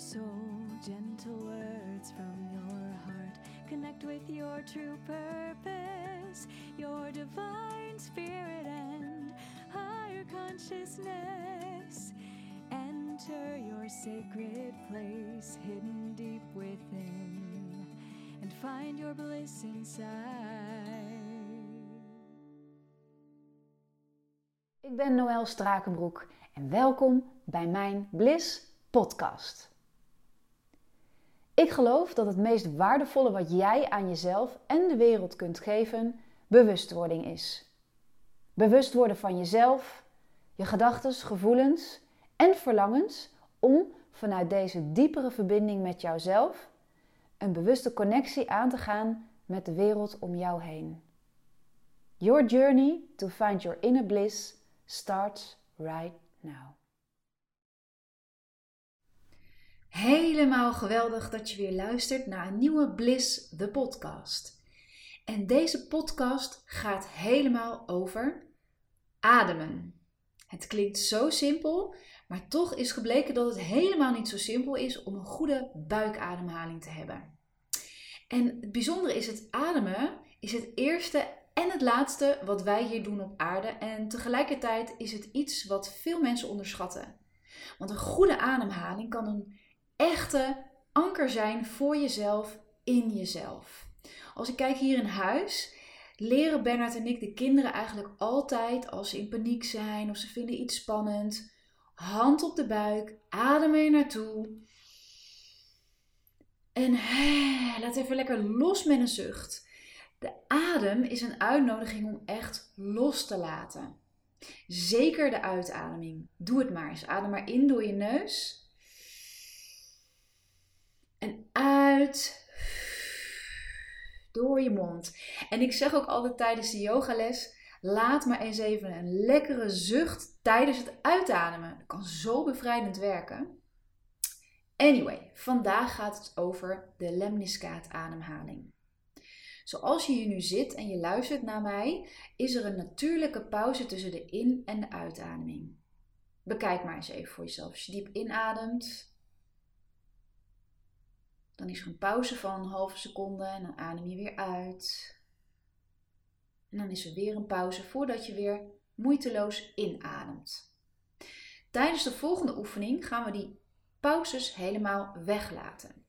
soul, gentle words from your heart. Connect with your true purpose, your divine spirit and higher consciousness. Enter your sacred place hidden deep within and find your bliss inside. Ik ben Noël Strakenbroek en welkom bij mijn Bliss podcast. Ik geloof dat het meest waardevolle wat jij aan jezelf en de wereld kunt geven, bewustwording is. Bewust worden van jezelf, je gedachten, gevoelens en verlangens om vanuit deze diepere verbinding met jouzelf een bewuste connectie aan te gaan met de wereld om jou heen. Your journey to find your inner bliss starts right now. Helemaal geweldig dat je weer luistert naar een nieuwe Bliss, the podcast. En deze podcast gaat helemaal over ademen. Het klinkt zo simpel, maar toch is gebleken dat het helemaal niet zo simpel is om een goede buikademhaling te hebben. En het bijzondere is, het ademen is het eerste en het laatste wat wij hier doen op aarde. En tegelijkertijd is het iets wat veel mensen onderschatten. Want een goede ademhaling kan een echte anker zijn voor jezelf in jezelf. Als ik kijk hier in huis, leren Bernard en ik de kinderen eigenlijk altijd als ze in paniek zijn of ze vinden iets spannend. Hand op de buik, adem er naartoe. En laat even lekker los met een zucht. De adem is een uitnodiging om echt los te laten. Zeker de uitademing. Doe het maar eens. Adem maar in door je neus. En uit door je mond. En ik zeg ook altijd tijdens de yogales: laat maar eens even een lekkere zucht tijdens het uitademen. Dat kan zo bevrijdend werken. Anyway, vandaag gaat het over de lemniscaat ademhaling. Zoals je hier nu zit en je luistert naar mij, is er een natuurlijke pauze tussen de in- en de uitademing. Bekijk maar eens even voor jezelf. Als je diep inademt, dan is er een pauze van een halve seconde en dan adem je weer uit. En dan is er weer een pauze voordat je weer moeiteloos inademt. Tijdens de volgende oefening gaan we die pauzes helemaal weglaten.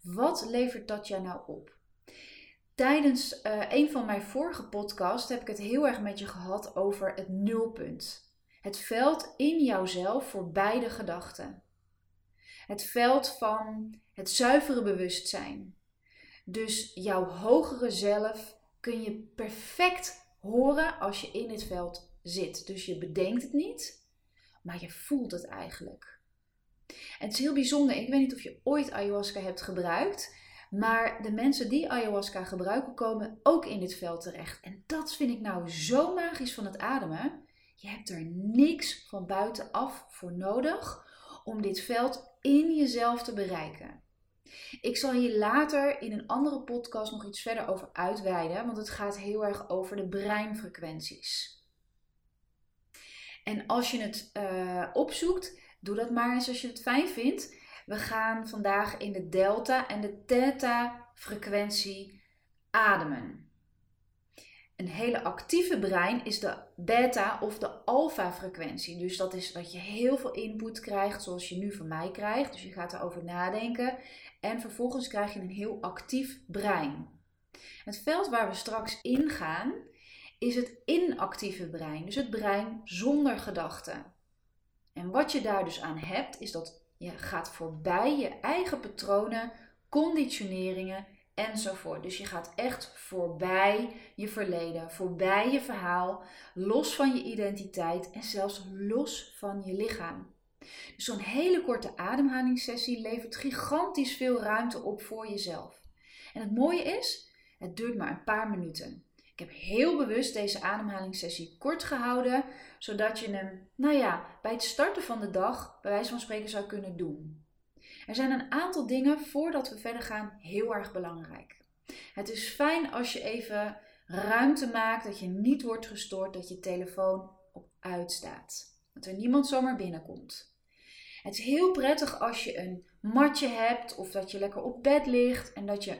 Wat levert dat jou nou op? Tijdens uh, een van mijn vorige podcasts heb ik het heel erg met je gehad over het nulpunt. Het veld in jouzelf voor beide gedachten. Het veld van het zuivere bewustzijn. Dus jouw hogere zelf kun je perfect horen als je in dit veld zit. Dus je bedenkt het niet, maar je voelt het eigenlijk. En het is heel bijzonder. Ik weet niet of je ooit ayahuasca hebt gebruikt. Maar de mensen die ayahuasca gebruiken komen ook in dit veld terecht. En dat vind ik nou zo magisch van het ademen. Je hebt er niks van buitenaf voor nodig om dit veld in jezelf te bereiken. Ik zal hier later in een andere podcast nog iets verder over uitweiden, want het gaat heel erg over de breinfrequenties. En als je het uh, opzoekt, doe dat maar eens als je het fijn vindt. We gaan vandaag in de delta en de theta frequentie ademen. Een hele actieve brein is de beta of de alpha frequentie. Dus dat is dat je heel veel input krijgt, zoals je nu van mij krijgt. Dus je gaat erover nadenken. En vervolgens krijg je een heel actief brein. Het veld waar we straks in gaan, is het inactieve brein. Dus het brein zonder gedachten. En wat je daar dus aan hebt, is dat je gaat voorbij je eigen patronen, conditioneringen enzovoort. Dus je gaat echt voorbij je verleden, voorbij je verhaal, los van je identiteit en zelfs los van je lichaam. Dus zo'n hele korte ademhalingssessie levert gigantisch veel ruimte op voor jezelf. En het mooie is, het duurt maar een paar minuten. Ik heb heel bewust deze ademhalingssessie kort gehouden, zodat je hem, nou ja, bij het starten van de dag, bij wijze van spreken, zou kunnen doen. Er zijn een aantal dingen voordat we verder gaan heel erg belangrijk. Het is fijn als je even ruimte maakt, dat je niet wordt gestoord, dat je telefoon op uitstaat. Dat er niemand zomaar binnenkomt. Het is heel prettig als je een matje hebt of dat je lekker op bed ligt en dat je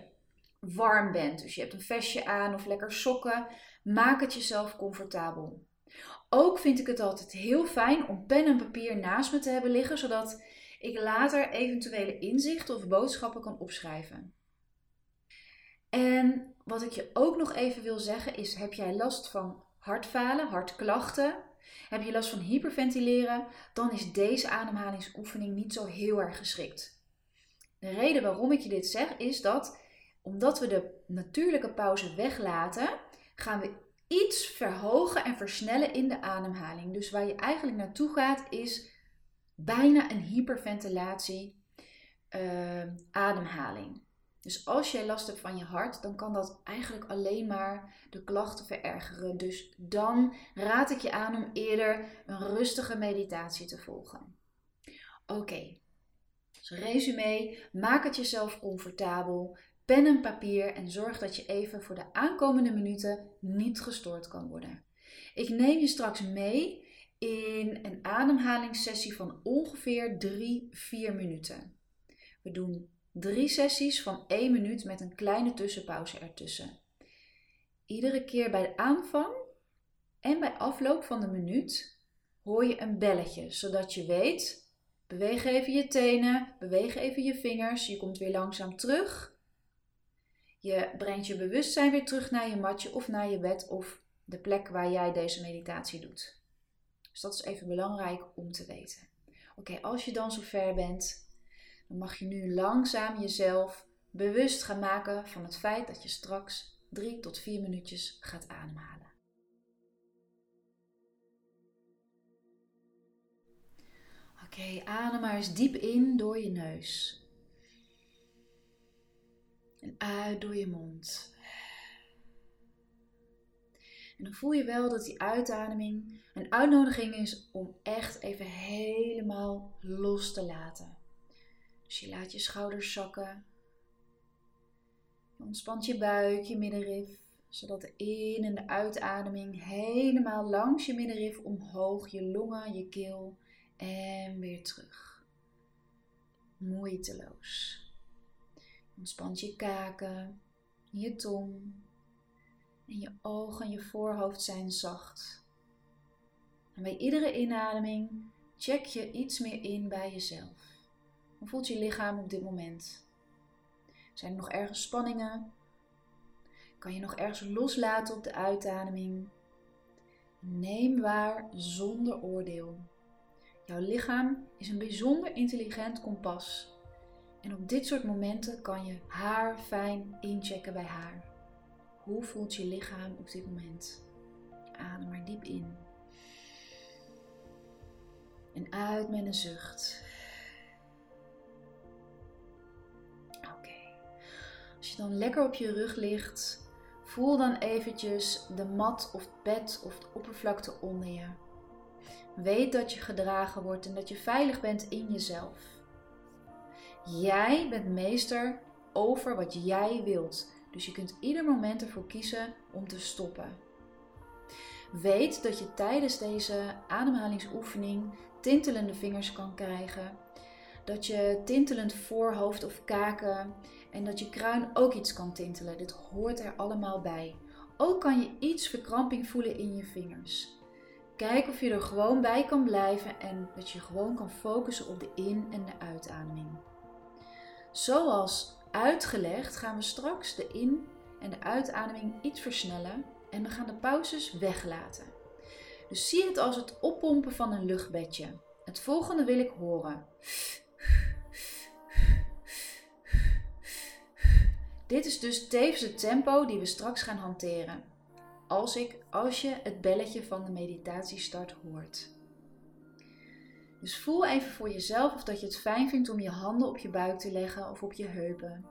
warm bent. Dus je hebt een vestje aan of lekker sokken. Maak het jezelf comfortabel. Ook vind ik het altijd heel fijn om pen en papier naast me te hebben liggen, zodat ik later eventuele inzichten of boodschappen kan opschrijven. En wat ik je ook nog even wil zeggen is: heb jij last van hartfalen, hartklachten? Heb je last van hyperventileren? Dan is deze ademhalingsoefening niet zo heel erg geschikt. De reden waarom ik je dit zeg is dat omdat we de natuurlijke pauze weglaten, gaan we iets verhogen en versnellen in de ademhaling. Dus waar je eigenlijk naartoe gaat is bijna een hyperventilatie uh, ademhaling. Dus als jij last hebt van je hart, dan kan dat eigenlijk alleen maar de klachten verergeren. Dus dan raad ik je aan om eerder een rustige meditatie te volgen. Oké, dus resume, maak het jezelf comfortabel, pen en papier en zorg dat je even voor de aankomende minuten niet gestoord kan worden. Ik neem je straks mee in een ademhalingssessie van ongeveer 3-4 minuten. We doen drie sessies van 1 minuut met een kleine tussenpauze ertussen. Iedere keer bij de aanvang en bij afloop van de minuut hoor je een belletje, zodat je weet, beweeg even je tenen, beweeg even je vingers, je komt weer langzaam terug. Je brengt je bewustzijn weer terug naar je matje of naar je bed of de plek waar jij deze meditatie doet. Dus dat is even belangrijk om te weten. Oké, als je dan zover bent, dan mag je nu langzaam jezelf bewust gaan maken van het feit dat je straks drie tot vier minuutjes gaat ademhalen. Oké, adem maar eens diep in door je neus. En uit door je mond. En dan voel je wel dat die uitademing een uitnodiging is om echt even helemaal los te laten. Dus je laat je schouders zakken. Je ontspant je buik, je middenrif, zodat de in- en de uitademing helemaal langs je middenrif omhoog, je longen, je keel en weer terug. Moeiteloos. Ontspant je kaken, je tong en je ogen en je voorhoofd zijn zacht. En bij iedere inademing check je iets meer in bij jezelf. Hoe voelt je lichaam op dit moment? Zijn er nog ergens spanningen? Kan je nog ergens loslaten op de uitademing? Neem waar zonder oordeel. Jouw lichaam is een bijzonder intelligent kompas. En op dit soort momenten kan je haar fijn inchecken bij haar. Hoe voelt je lichaam op dit moment? Adem maar diep in. En uit met een zucht. Als je dan lekker op je rug ligt, voel dan eventjes de mat of het bed of de oppervlakte onder je. Weet dat je gedragen wordt en dat je veilig bent in jezelf. Jij bent meester over wat jij wilt. Dus je kunt ieder moment ervoor kiezen om te stoppen. Weet dat je tijdens deze ademhalingsoefening tintelende vingers kan krijgen. Dat je tintelend voorhoofd of kaken en dat je kruin ook iets kan tintelen. Dit hoort er allemaal bij. Ook kan je iets verkramping voelen in je vingers. Kijk of je er gewoon bij kan blijven en dat je gewoon kan focussen op de in- en de uitademing. Zoals uitgelegd gaan we straks de in- en de uitademing iets versnellen en we gaan de pauzes weglaten. Dus zie het als het oppompen van een luchtbedje. Het volgende wil ik horen. Dit is dus tevens het tempo die we straks gaan hanteren. Als, ik, als je het belletje van de meditatiestart hoort. Dus voel even voor jezelf of dat je het fijn vindt om je handen op je buik te leggen of op je heupen.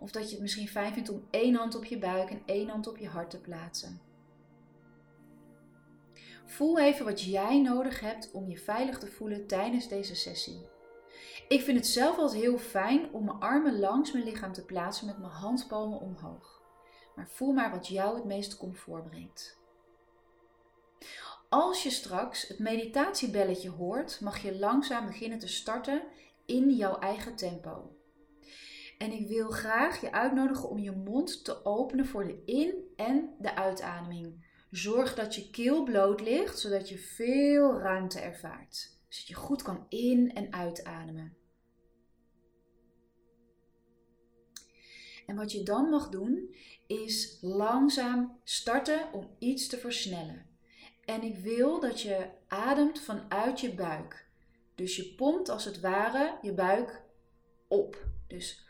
Of dat je het misschien fijn vindt om één hand op je buik en één hand op je hart te plaatsen. Voel even wat jij nodig hebt om je veilig te voelen tijdens deze sessie. Ik vind het zelf altijd heel fijn om mijn armen langs mijn lichaam te plaatsen met mijn handpalmen omhoog. Maar voel maar wat jou het meeste comfort brengt. Als je straks het meditatiebelletje hoort, mag je langzaam beginnen te starten in jouw eigen tempo. En ik wil graag je uitnodigen om je mond te openen voor de in- en de uitademing. Zorg dat je keel bloot ligt, zodat je veel ruimte ervaart. Zodat je goed kan in- en uitademen. En wat je dan mag doen, is langzaam starten om iets te versnellen. En ik wil dat je ademt vanuit je buik. Dus je pompt als het ware je buik op. Dus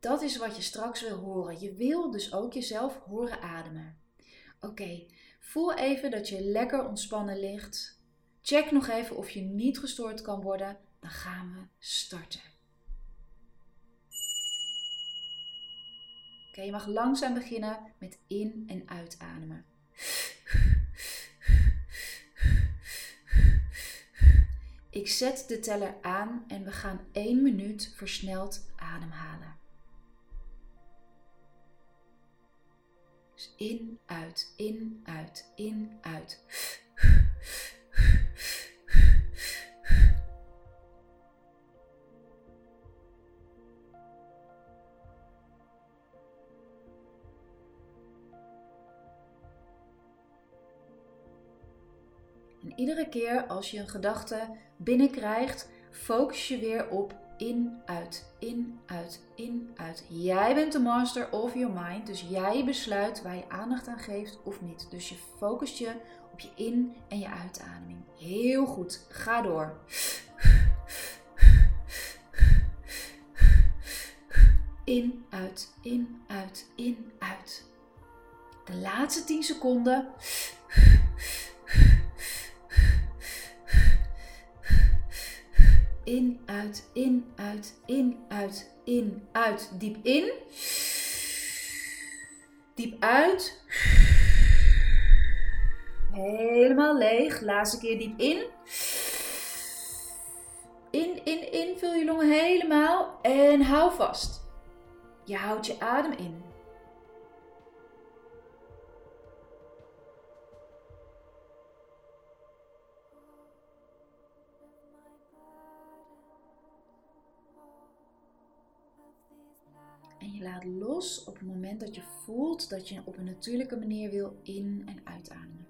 dat is wat je straks wil horen. Je wil dus ook jezelf horen ademen. Oké, voel even dat je lekker ontspannen ligt. Check nog even of je niet gestoord kan worden. Dan gaan we starten. Oké, je mag langzaam beginnen met in- en uitademen. Ik zet de teller aan en we gaan 1 minuut versneld ademhalen. Dus in, uit, in, uit, in, uit. Iedere keer als je een gedachte binnenkrijgt, focus je weer op in, uit, in, uit, in, uit. Jij bent de master of your mind, dus jij besluit waar je aandacht aan geeft of niet. Dus je focust je op je in- en je uitademing. Heel goed, ga door. In, uit, in, uit, in, uit. De laatste 10 seconden. In, uit, in, uit, in, uit, in, uit. Diep in. Diep uit. Helemaal leeg. Laatste keer diep in. In, in, in. Vul je longen helemaal. En hou vast. Je houdt je adem in. En je laat los op het moment dat je voelt dat je op een natuurlijke manier wil in- en uitademen.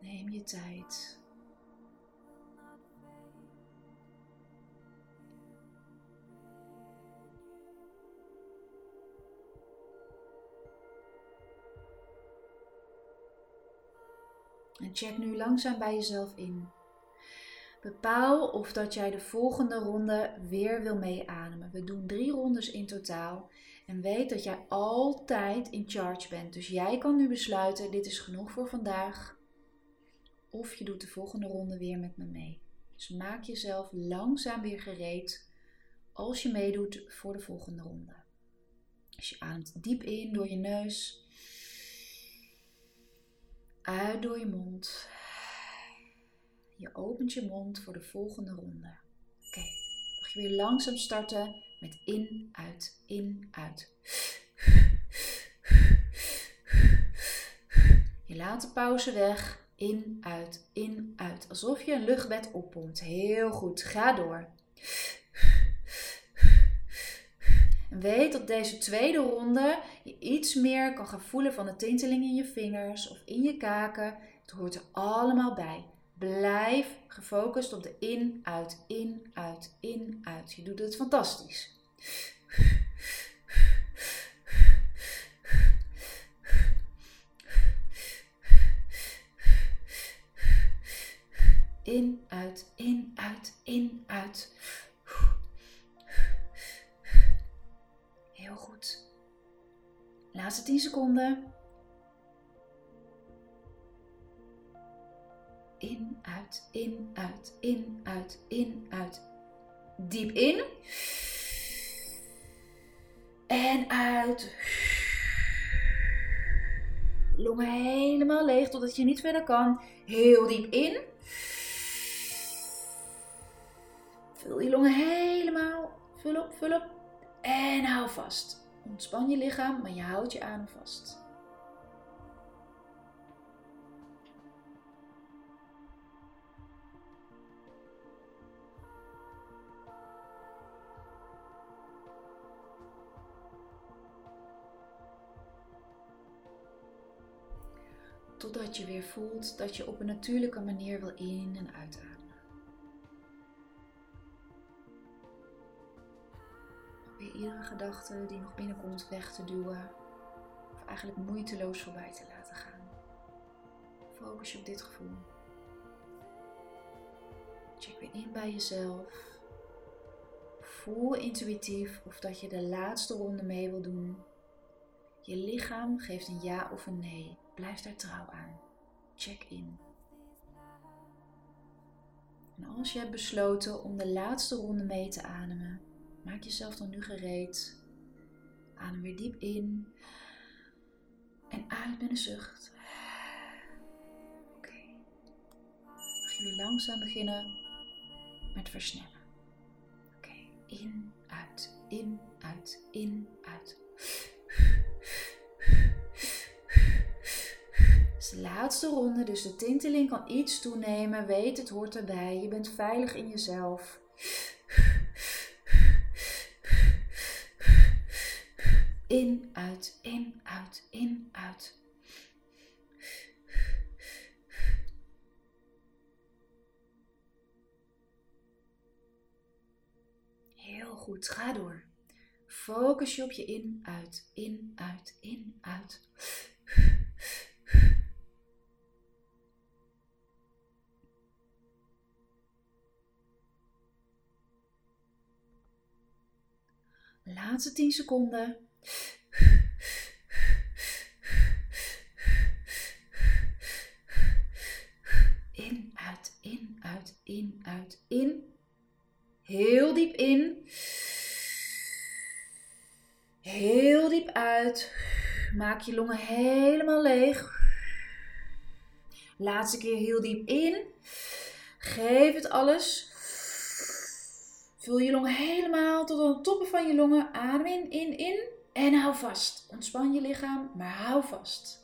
Neem je tijd. Check nu langzaam bij jezelf in. Bepaal of dat jij de volgende ronde weer wil meeademen. We doen drie rondes in totaal. En weet dat jij altijd in charge bent. Dus jij kan nu besluiten: dit is genoeg voor vandaag. Of je doet de volgende ronde weer met me mee. Dus maak jezelf langzaam weer gereed als je meedoet voor de volgende ronde. Dus je ademt diep in door je neus. Uit door je mond. Je opent je mond voor de volgende ronde. Oké, mag je weer langzaam starten met in, uit, in, uit. Je laat de pauze weg. In, uit, in, uit. Alsof je een luchtbed oppompt. Heel goed, ga door. Weet dat deze tweede ronde je iets meer kan gaan voelen van de tinteling in je vingers of in je kaken. Het hoort er allemaal bij. Blijf gefocust op de in, uit, in, uit, in, uit. Je doet het fantastisch. In, uit, in, uit, in, uit. Heel goed. Laatste 10 seconden. In, uit, in, uit, in, uit, in, uit. Diep in. En uit. Longen helemaal leeg totdat je niet verder kan. Heel diep in. Vul die longen helemaal. Vul op, vul op. En hou vast. Ontspan je lichaam, maar je houdt je adem vast. Totdat je weer voelt dat je op een natuurlijke manier wil in- en uitademen. Iedere gedachte die nog binnenkomt weg te duwen. Of eigenlijk moeiteloos voorbij te laten gaan. Focus je op dit gevoel. Check weer in bij jezelf. Voel intuïtief of dat je de laatste ronde mee wil doen. Je lichaam geeft een ja of een nee. Blijf daar trouw aan. Check in. En als je hebt besloten om de laatste ronde mee te ademen, maak jezelf dan nu gereed. Adem weer diep in. En uit met een zucht. Oké. Okay. Mag je weer langzaam beginnen met versnellen. Oké. In, uit, in, uit, in, uit. is de laatste ronde, dus de tinteling kan iets toenemen. Weet, het hoort erbij. Je bent veilig in jezelf. In, uit, in, uit, in, uit. Heel goed, ga door. Focus je op je in, uit, in, uit, in, uit. Laatste 10 seconden. In, uit, in, uit, in, uit, in. Heel diep in. Heel diep uit. Maak je longen helemaal leeg. Laatste keer heel diep in. Geef het alles. Vul je longen helemaal tot aan de toppen van je longen. Adem in, in, in. En hou vast. Ontspan je lichaam, maar hou vast.